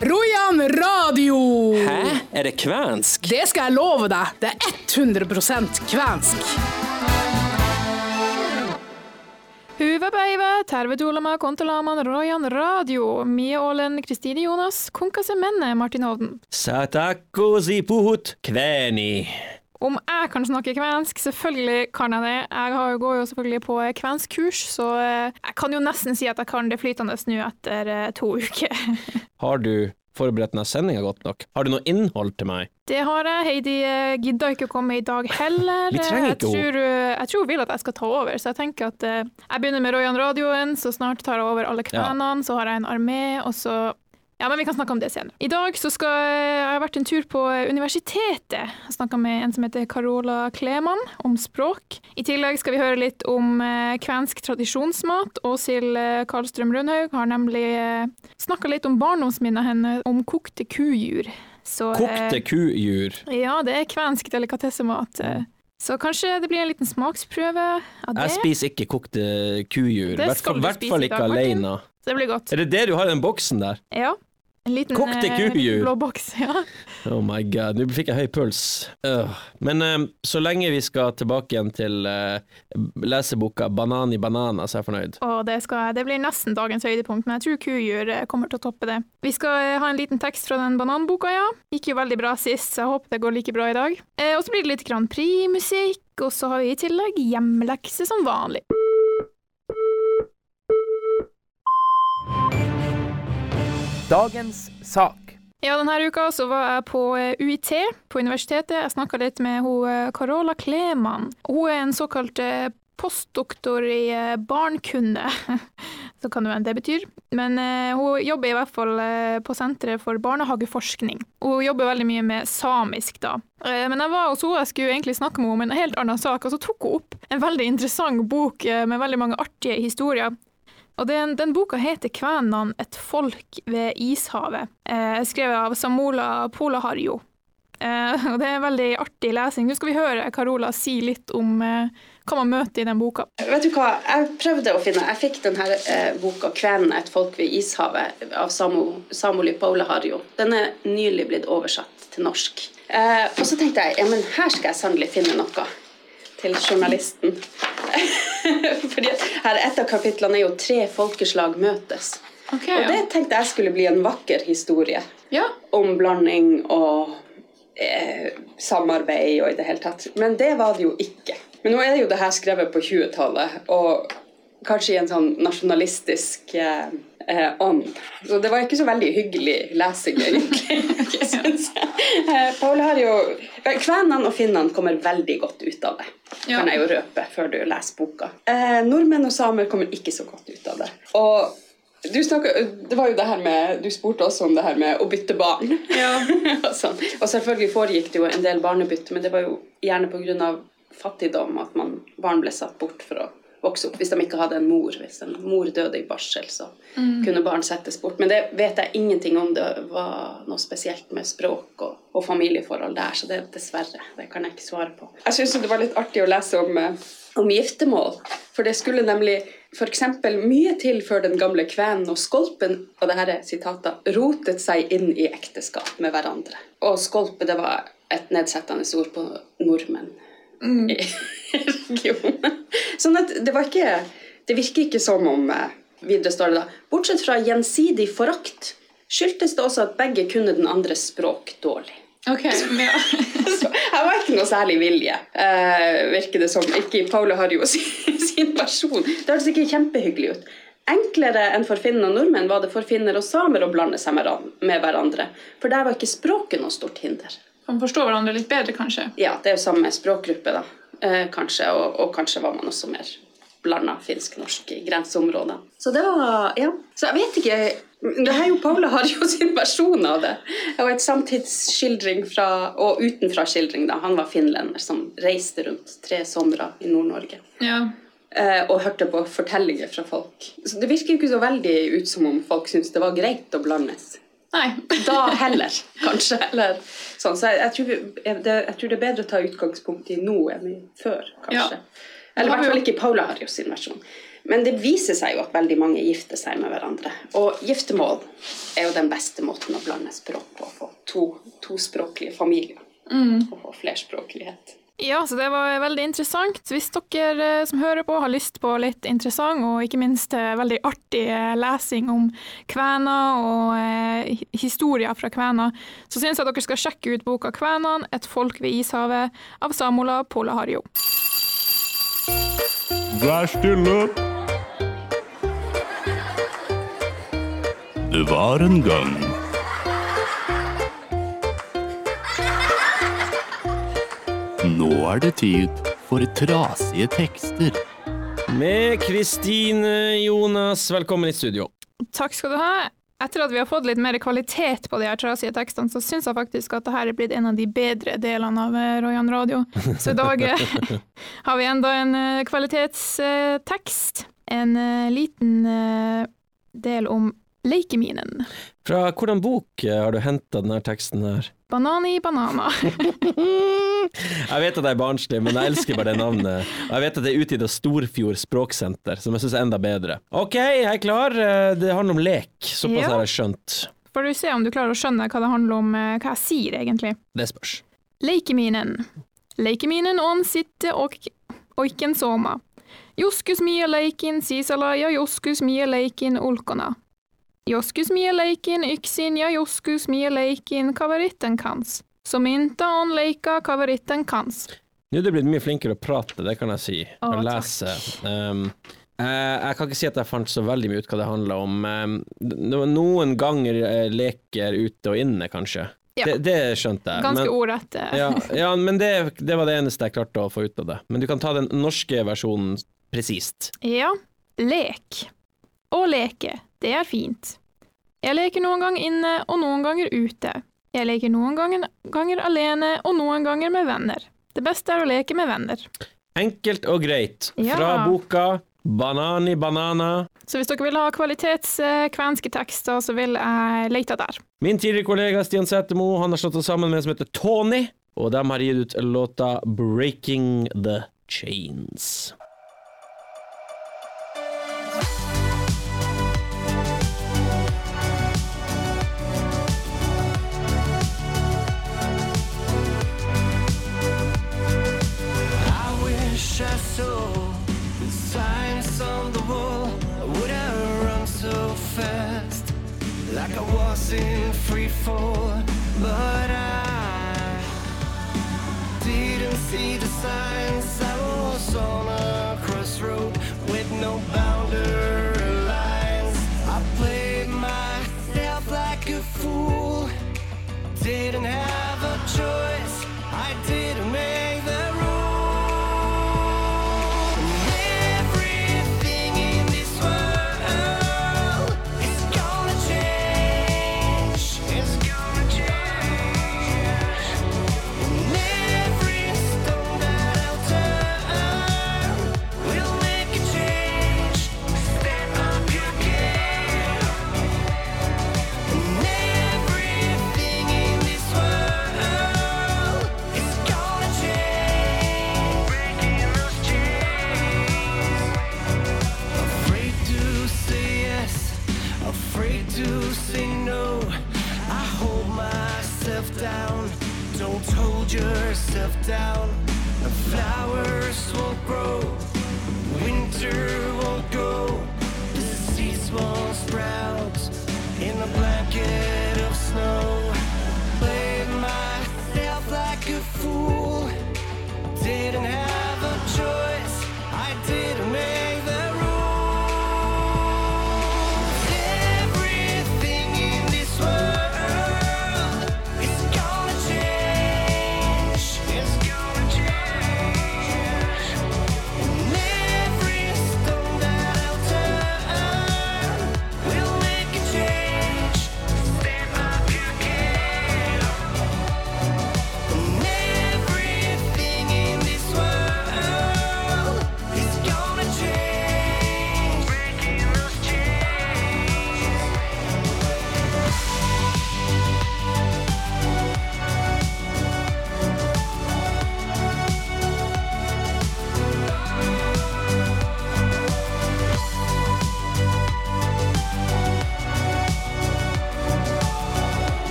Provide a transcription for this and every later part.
Rojan radio! Hæ? Er det kvensk? Det skal jeg love deg. Det er 100% kvensk. Tervetuloa Rojan radio. Kristine Jonas, kunkase menne Martin Hovden. Satakosi puhut kveni. Om jeg kan snakke kvensk, selvfølgelig kan jeg det. Jeg går jo selvfølgelig på kvenskkurs, så eh, jeg kan jo nesten si at jeg kan det flytende nå etter eh, to uker. Har du forberedt denne sendinga godt nok? Har du noe innhold til meg? Det har jeg. Heidi gidder ikke å komme i dag heller. Vi trenger ikke henne. tror, eh, jeg tror hun vil at jeg skal ta over, så jeg tenker at eh, jeg begynner med Royan radioen, så snart tar jeg over alle kvenene, så har jeg en armé, og så ja, men vi kan snakke om det senere. I dag så skal jeg har vært en tur på universitetet. Jeg snakka med en som heter Carola Kleman om språk. I tillegg skal vi høre litt om eh, kvensk tradisjonsmat. Åshild eh, Karlstrøm Rønhaug har nemlig eh, snakka litt om barndomsminnet hennes om kokte kujur. Så, Kokte kujur. ja, det er kvensk delikatessemat. eh. Så kanskje det blir en liten smaksprøve av det. Jeg spiser ikke kokte kujur. I hvert fall ikke alene. Det blir godt. Er det det du har i den boksen der? Ja. En liten Kokte kujur. blå boks. Ja. Oh my god, nå fikk jeg høy puls. Uh. Men uh, så lenge vi skal tilbake igjen til uh, leseboka 'Banan i banana', så er jeg fornøyd. Oh, det, skal, det blir nesten dagens høydepunkt, men jeg tror kujur eh, kommer til å toppe det. Vi skal ha en liten tekst fra den bananboka, ja. Gikk jo veldig bra sist, så jeg håper det går like bra i dag. Og så blir det litt Grand Prix-musikk, og så har vi i tillegg hjemmelekse som vanlig. Dagens sak. Ja, denne uka så var jeg på eh, UiT, på universitetet. Jeg snakka litt med hun eh, Carola Kleman. Hun er en såkalt eh, postdoktor i barnkunde. Så kan det være det betyr. Men hun jobber i hvert fall på Senteret for barnehageforskning. Hun jobber veldig mye med samisk, da. Men jeg var hos henne, jeg skulle egentlig snakke med henne om en helt annen sak, og så tok hun opp en veldig interessant bok med veldig mange artige historier. Og den, den boka heter 'Kvenene et folk ved ishavet', eh, skrevet av Samola Polaharjo. Eh, og det er veldig artig lesing. Nå skal vi høre Carola si litt om eh, hva man møter i den boka. Vet du hva, jeg prøvde å finne Jeg fikk denne eh, boka 'Kvenene et folk ved ishavet' av Samo, Samoli Polaharjo. Den er nylig blitt oversatt til norsk. Eh, og så tenkte jeg ja, men her skal jeg sannelig finne noe til journalisten. Fordi her Et av kapitlene er jo 'Tre folkeslag møtes'. Og det tenkte jeg skulle bli en vakker historie Ja. om blanding og eh, samarbeid og i det hele tatt. Men det var det jo ikke. Men nå er det jo det her skrevet på 20-tallet, og kanskje i en sånn nasjonalistisk eh, eh, ånd. Så det var ikke så veldig hyggelig lesing, egentlig. synes jeg. Eh, Paul har jo Kvenene og finnene kommer veldig godt ut av det. Ja. Kan jeg jo røpe før du leser boka. Eh, nordmenn og samer kommer ikke så godt ut av det. Og du, snakket, det var jo det her med, du spurte også om det her med å bytte barn. og, sånn. og selvfølgelig foregikk det jo en del barnebytte, men det var jo gjerne pga. fattigdom at man, barn ble satt bort for å vokse opp. Hvis de ikke hadde en mor. Hvis en mor døde i barsel, så kunne barn settes bort. Men det vet jeg ingenting om det var noe spesielt med språk og, og familieforhold der, så det dessverre, det kan jeg ikke svare på. Jeg syns det var litt artig å lese om, eh, om giftermål, for det skulle nemlig f.eks. mye til før den gamle kvenen og skolpen og det her er sitatet, rotet seg inn i ekteskap med hverandre. Og skolpe det var et nedsettende ord på nordmenn i regionen. Sånn at det var ikke Det virker ikke som om eh, Videre står det da Bortsett fra gjensidig forakt skyldtes det også at begge kunne den andres språk dårlig. Ok, ja. Så her var ikke noe særlig vilje, eh, virker det som. Ikke Paula Harjo sin, sin versjon. Det hørtes ikke kjempehyggelig ut. Enklere enn for finner og nordmenn var det for finner og samer å blande seg med med hverandre. For der var ikke språket noe stort hinder. Man forstår hverandre litt bedre, kanskje. Ja, det er jo samme språkgruppe, da. Eh, kanskje, og, og kanskje var man også mer blanda finsk-norsk i grenseområdet. Så det var Ja. Så jeg vet ikke det her er jo Paula har jo sin versjon av det. Og et samtidsskildring fra, og utenfra-skildring. da. Han var finlender som reiste rundt tre somre i Nord-Norge. Ja. eh, Og hørte på fortellinger fra folk. Så Det virker jo ikke så veldig ut som om folk syntes det var greit å blandes. Nei. Da heller, kanskje. Eller sånn. Så jeg, jeg, tror, vi- det, jeg tror det er bedre å ta utgangspunkt i nå enn i før, kanskje. Ja. Eller i hvert fall ikke Paula Harjos sin versjon. Men det viser seg jo at veldig mange gifter seg med hverandre. Og giftermål er jo den beste måten å blande språk på. Få to tospråklige familier. Og få flerspråklighet. Ja, så det var veldig interessant. Hvis dere eh, som hører på har lyst på litt interessant og ikke minst eh, veldig artig eh, lesing om kvener og eh, historier fra kvener, så syns jeg dere skal sjekke ut boka 'Kvenene et folk ved ishavet' av Samola Polaharjo. Vær stille. Det var en gang Nå er det tid for trasige tekster. Med Kristine Jonas, velkommen i studio. Takk skal du ha. Etter at vi har fått litt mer kvalitet på de her trasige tekstene, så syns jeg faktisk at dette er blitt en av de bedre delene av eh, Royan Radio. Så i dag eh, har vi enda en eh, kvalitetstekst. En liten del om leikeminen. Fra hvordan bok eh, har du henta denne teksten her? Banan i banana. Jeg vet at jeg er barnslig, men jeg elsker bare det navnet. Og jeg vet at det er utgitt av Storfjord Språksenter, som jeg syns er enda bedre. OK, jeg er klar. Eh, Det handler om lek. Såpass Ja. har jeg skjønt. Får du se om du klarer å skjønne hva det handler om, eh, hva jeg sier egentlig. Det spørs. Leikeminen. Leikeminen on sitte og oiken soma. Joskus mia leikin sisala ja joskus mia leikin ulkona. Joskus mye leikin yksin ja joskus mye leikin kaveritten kans. Som inte on leika kaveritten kans. Nå er du blitt mye flinkere å prate, det kan jeg si. Å, Og lese. Um, eh, jeg kan ikke si at jeg fant så veldig mye ut hva det handla om. Um, noen ganger eh, leker ute og inne, kanskje. Ja. Det, det skjønte jeg. Ganske men, ordrett. ja, ja, men det, det var det eneste jeg klarte å få ut av det. Men du kan ta den norske versjonen presist. Ja, lek. Å leke, det er fint. Jeg leker noen ganger inne og noen ganger ute. Jeg leker noen ganger, ganger alene og noen ganger med venner. Det beste er å leke med venner. Enkelt og greit. Ja. Fra boka i banana. Så hvis dere vil ha kvalitets eh, kvenske tekster, så vil jeg lete der. Min tidligere kollega Stian Setemo han har slått seg sammen med en som heter Tony, og de har gitt ut låta Breaking the Chains. I was in free? But I didn't see the signs. I was on a crossroad with no boundary lines. I played myself like a fool. Didn't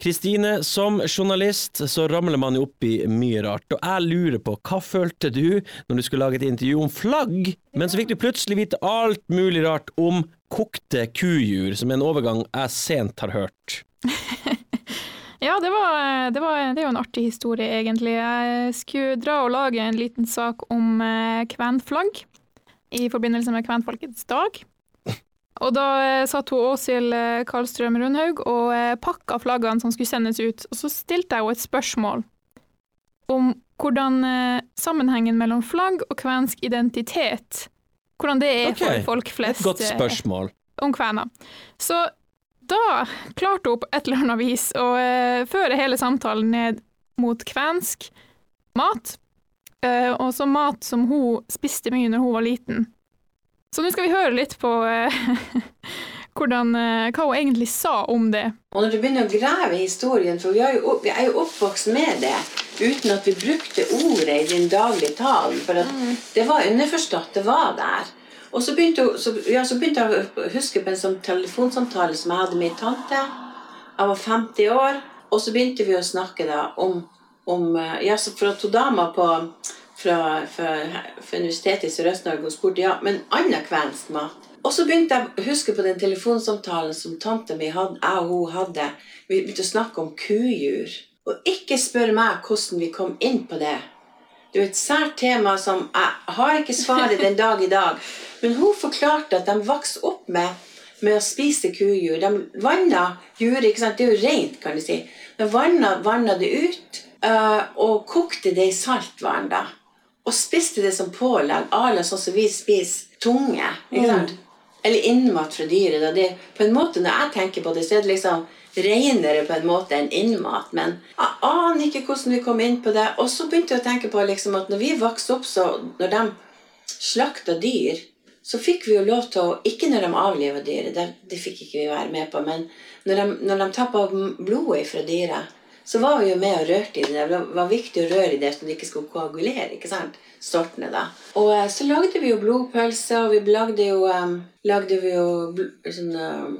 Kristine, som journalist så ramler man jo opp i mye rart, og jeg lurer på hva følte du når du skulle lage et intervju om flagg, men så fikk du plutselig vite alt mulig rart om kokte kujur, som er en overgang jeg sent har hørt. Ja, det, var, det, var, det er jo en artig historie, egentlig. Jeg skulle dra og lage en liten sak om eh, kvenflagg i forbindelse med kvenfolkets dag. Og da eh, satt hun Åshild eh, Karlstrøm Rundhaug og eh, pakka flaggene som skulle sendes ut. Og så stilte jeg henne et spørsmål om hvordan sammenhengen mellom flagg og kvensk identitet Hvordan det er okay. for folk flest. Et godt spørsmål. om kvener. Så da klarte hun på et eller annet vis å føre hele samtalen ned mot kvensk mat, og så mat som hun spiste mye når hun var liten. Så nå skal vi høre litt på eh, hvordan, eh, hva hun egentlig sa om det. Og når du begynner å grave i historien, for vi er, jo, vi er jo oppvokst med det, uten at vi brukte ordet i din daglige tale, for at det var underforstått, det var der. Og så begynte, så, ja, så begynte jeg å huske på en sånn telefonsamtale som jeg hadde med ei tante. Jeg var 50 år, og så begynte vi å snakke da om, om eh, ja, så for at hun dama på fra, fra, fra Universitetet i Sørøst-Norge og spurte ja, men annen kvensk mat. Og så begynte jeg å huske på den telefonsamtalen som tante mi hadde, jeg og hun hadde. Vi begynte å snakke om kujur. Og ikke spør meg hvordan vi kom inn på det. Det er et sært tema som jeg har ikke svaret den dag i dag. Men hun forklarte at de vokste opp med, med å spise kujur. De vanna juret, ikke sant? Det er jo rent, kan du si. De vanna, vanna det ut eh, og kokte det i saltvann. da. Og spiste det som pålegg, à la sånn som vi spiser tunge. sant? Eller innmat fra dyret. Det, på en måte, Når jeg tenker på det, så er det liksom renere på en måte enn innmat. Men jeg aner ikke hvordan vi kom inn på det. Og så begynte jeg å tenke på liksom at når vi vokste opp, så når de slakta dyr, så fikk vi jo lov til å Ikke når de avliva dyret, det, det fikk ikke vi være med på. Men når de, når de tappa blodet fra dyret, så var vi jo med og rørte i det. Det var viktig å røre i det så det ikke skulle koagulere. ikke sant? Sortene, da. Og eh, så lagde vi jo blodpølse, og vi lagde jo, um, lagde vi jo bl sånn, um,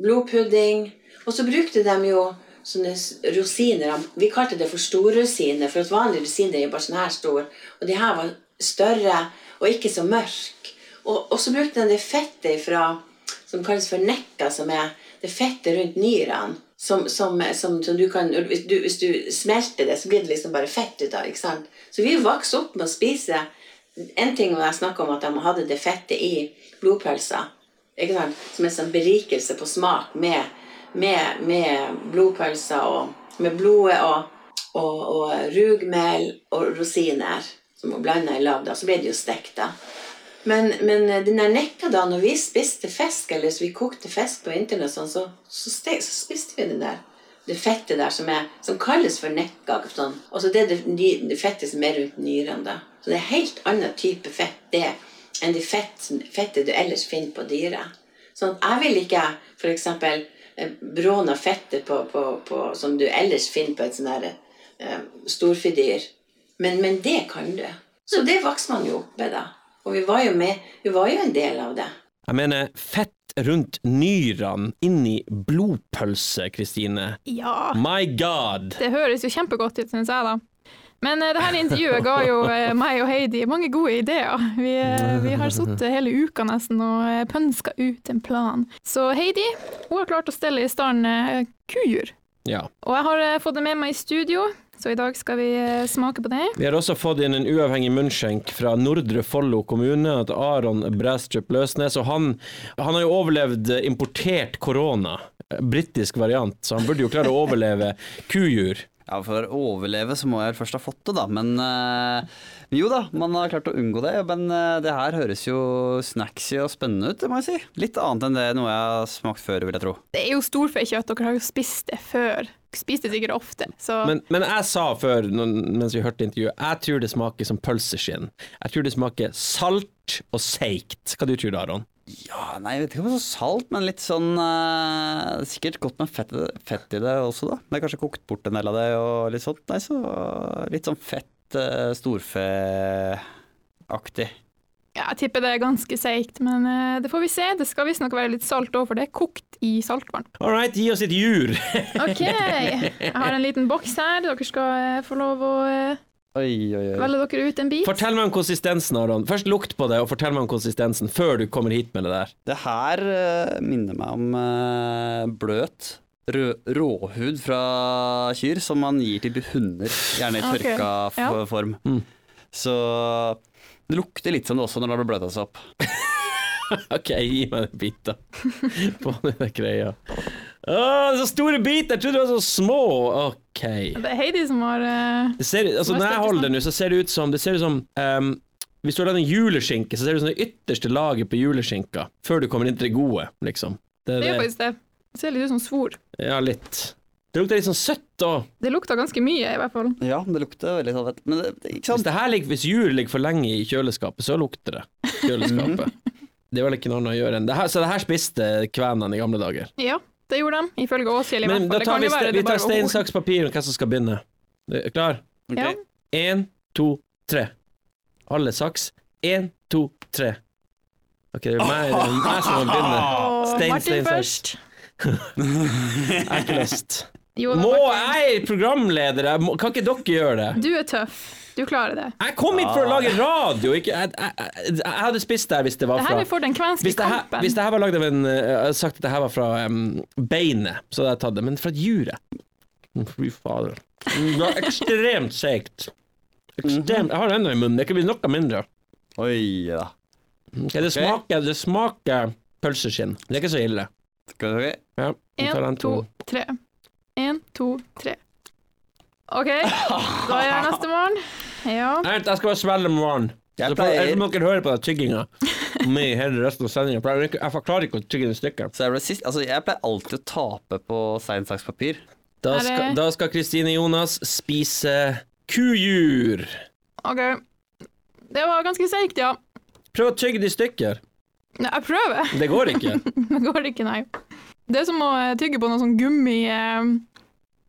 blodpudding. Og så brukte de jo sånne rosiner. Vi kalte det for storrosiner, for at vanlige rosiner er bare sånn her stor. Og de her var større og ikke så mørke. Og, og så brukte de det fettet fra, som kalles for nekka, som er det fettet rundt nyrene. Som, som, som, som du kan, hvis du, hvis du smelter det, så blir det liksom bare fett ut av. ikke sant? Så vi vokste opp med å spise En ting var jeg snakka om at de hadde det fettet i blodpølsa. Ikke sant? Som en sånn berikelse på smak med, med, med blodpølsa og med blodet og, og, og rugmel og rosiner som var blanda i lag. da, Så ble det jo stekt. da. Men, men den der nekka da, når vi spiste fisk, eller så vi kokte fisk på vinteren, og sånn, så, så, ste, så spiste vi den der. Det fettet der som, er, som kalles for nekka. Sånn. Og så det det, det fettet som er rundt nyrene. da. Så det er helt annen type fett det enn det fettet du ellers finner på dyret. Sånn jeg vil ikke f.eks. bråna fettet på, på, på, som du ellers finner på et sånn der, eh, storfedyr. Men, men det kan du. Så det vokser man jo opp med, da. Og vi var jo med, vi var jo en del av det. Jeg mener fett rundt nyrene inni blodpølse, Kristine. Ja, My god! det høres jo kjempegodt ut, syns jeg, da. Men eh, det her intervjuet ga jo eh, meg og Heidi mange gode ideer. Vi, eh, vi har sittet hele uka nesten og pønska ut en plan. Så Heidi hun har klart å stelle i stand kujur. Ja. Og jeg har fått det med meg i studio. Så i dag skal vi eh, smake på det. Vi har også fått inn en uavhengig munnskjenk fra Nordre Follo kommune, at Aron Bræstrup Løsnes, og han, han har jo overlevd importert korona, britisk variant, så han burde jo klare å overleve kujur. Ja, For å overleve så må jeg først ha fått det, da. Men øh, jo da, man har klart å unngå det. Men øh, det her høres jo snacksy og spennende ut, det må jeg si. Litt annet enn det noe jeg har smakt før, vil jeg tro. Det er jo storfekjøtt, dere har jo spist det før. Spist det sikkert ofte, så Men, men jeg sa før, mens vi hørte intervjuet, jeg tror det smaker som pølseskinn. Jeg tror det smaker salt og seigt. Hva du tror du, Aron? Ja, nei, jeg vet ikke om det er så salt, men litt sånn uh, Sikkert godt med fett, fett i det også, da. Det er kanskje kokt bort en del av det og litt sånt. Nei, så litt sånn fett uh, storfeaktig. Ja, jeg tipper det er ganske seigt. Men eh, det får vi se. Det skal visstnok være litt salt òg, for det er kokt i saltvann. All right, gi oss et jur. OK. Jeg har en liten boks her. Dere skal eh, få lov å eh, Oi, oi, oi. velge dere ut en bit. Fortell meg om konsistensen, Aron. Først lukt på det, og fortell meg om konsistensen før du kommer hit med det der. Det her uh, minner meg om uh, bløt rø råhud fra kyr som man gir til hunder, gjerne i tørka okay. ja. form. Mm. Så det lukter litt som det også når det har bløta seg opp. OK, gi meg en bit, da. Få den greia. Å, så store biter! Jeg trodde de var så små. OK. Det er Heidi som har uh, Det ser, altså, når jeg holder den nå, så ser det ut som Det ser ut som um, Hvis du har lagd en juleskinke, så ser det ut som det ytterste laget på juleskinka, før du kommer inn til det gode, liksom. Det, Det det, faktisk det. Det ser litt ut som svor. ja, litt. Det lukter litt sånn søtt òg. Det lukter ganske mye, i hvert fall. Ja, det lukter veldig sånn. Men det, det, ikke Hvis, sant? det her ligger- hvis jul ligger for lenge i kjøleskapet, så lukter det kjøleskapet. det er vel ikke noe annet å gjøre enn det her. Så det her spiste kvenene i gamle dager. Ja, det gjorde de, ifølge Åshild i hvert fall. da tar kan vi, vi tar stein, saks, papir om hvem som skal begynne. Klar? Okay. Ja. Én, to, tre. Alle saks. Én, to, tre. Ok, det er meg, det er meg som må begynne. Og Stein, Martin stein, saks. først. Jeg har ikke lyst. Jo, Må jeg er programleder? Kan ikke dere gjøre det? Du er tøff. Du klarer det. Jeg kom hit for å lage radio. Ikke, jeg, jeg, jeg, jeg hadde spist der hvis det var Det fra her er for den kvenske hvis det, her, kampen. hvis det her var lagd av en eh, Jeg sagt at det her var fra um, beinet, så hadde jeg tatt det. Men fra et jure Mm, Fy fader. Mm, Det var ekstremt seigt. Ekstremt. Jeg har det ennå i munnen. Det kan bli noe mindre. Oi da. Okay, det, smaker, det smaker pølseskinn. Det er ikke så ille. Skal vi Ja, jeg tar En, to, tre. En, to, tre. OK, da er jeg neste morgen. Ja. Vent, Jeg skal bare svelge med vann. Jeg pleier- må dere høre på den tygginga med hele resten av sendinga. Jeg jeg forklarer ikke å tygge det i stykker. Så jeg, sist, altså jeg pleier alltid å tape på stein, saks, papir. Da skal, da skal Kristine Jonas spise kujur. OK. Det var ganske seigt, ja. Prøv å tygge det i stykker. Nei, Jeg prøver. Det går ikke. Det går ikke, nei. Det er som å eh, tygge på noe sånn gummi eh,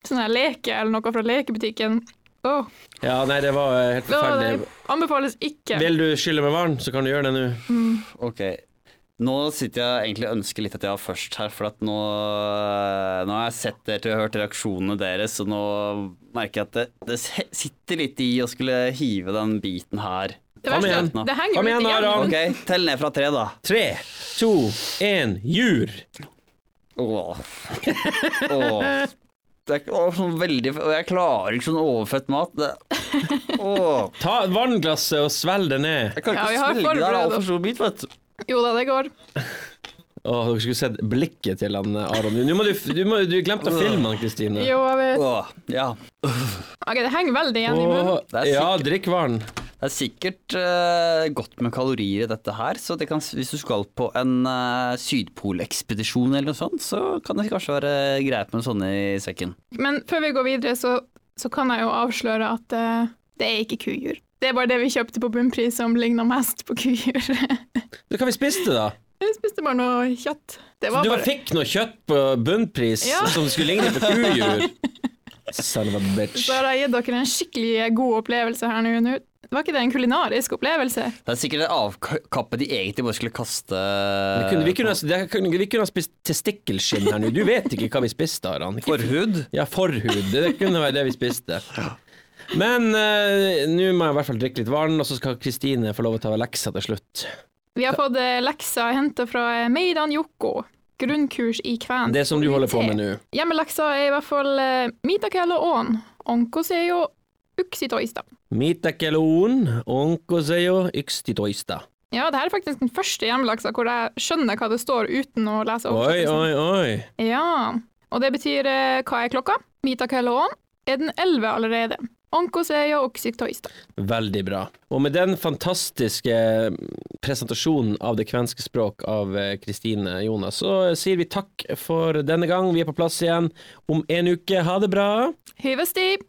Sånn her leke eller noe fra lekebutikken. Oh. Ja, nei, det var eh, helt forferdelig. det anbefales ikke. Vil du skylle med vann, så kan du gjøre det nå. Ok. Nå sitter jeg egentlig og ønsker litt at jeg var først her, for at nå, nå har jeg sett dere og hørt reaksjonene deres, og nå merker jeg at det, det sitter litt i å skulle hive den biten her. Det, Kom igjen. Kom igjen. Aron. Ok, tell ned fra tre, da. Tre, to, én, jur. Åh. Åh. Det er ikke åh, sånn veldig Og jeg klarer ikke sånn overfett mat. Det, åh. Ta vannglasset og svelg det ned. Jeg kan Ja, ikke vi har svelge det, det er forberedt altfor stor bit, vet du. Jo da, det går. Å, dere skulle sett blikket til han eh, Aron. Du, må du, du, må, du glemte å filme han, Kristine. Jo, jeg vet. Åh, ja. Ok, det henger veldig igjen i munnen. Det er ja, drikk vann. Det er sikkert eh, godt med kalorier i dette her, så det kan, hvis du skal på en uh, sydpolekspedisjon eller noe sånt, så kan det kanskje være greit med sånne i sekken. Men før vi går videre, så, så kan jeg jo avsløre at eh, det er ikke kujur. Det er bare det vi kjøpte på bunnpris som ligner mest på kujur. Da kan vi spise det, da. Jeg spiste bare noe kjøtt. Det Så du bare... fikk noe kjøtt på bunnpris Ja. som skulle ligne på kujur? Son of bitch. Så har jeg gitt dere en skikkelig god opplevelse her nå. Nå- Var ikke det en kulinarisk opplevelse? Det er sikkert det avkappe de egentlig bare skulle kaste Vi kunne, vi, kunne, det kunne, vi kunne ha spist testikkelskinn her nå. Du vet ikke hva vi spiste, Aran. Forhud? Ja, forhud. Det kunne være det vi spiste. Men uh, nå må jeg i hvert fall drikke litt vann, og så skal Kristine få lov å ta leksa til slutt. Vi har fått eh, lekser henta fra eh, Meidan Jokko. Grunnkurs i kvensk. Det som du holder på med nå. Hjemmeleksa er i hvert fall mitakelo on, og ån. Onko se jo yksi toista. Onko se jo yksitoista? Ja, det her er faktisk den første hjemmeleksa hvor jeg skjønner hva det står uten å lese Oi, oversettelsen. oi, oi. Ja, og det betyr eh, hva er klokka? Mitakelo on er den elleve allerede. Onko og jo. Veldig bra. Og med den fantastiske presentasjonen av det kvenske språk av eh, Kristine Jonas, så sier vi takk for denne gang. Vi er på plass igjen om en uke. Ha det bra! Hyvesti!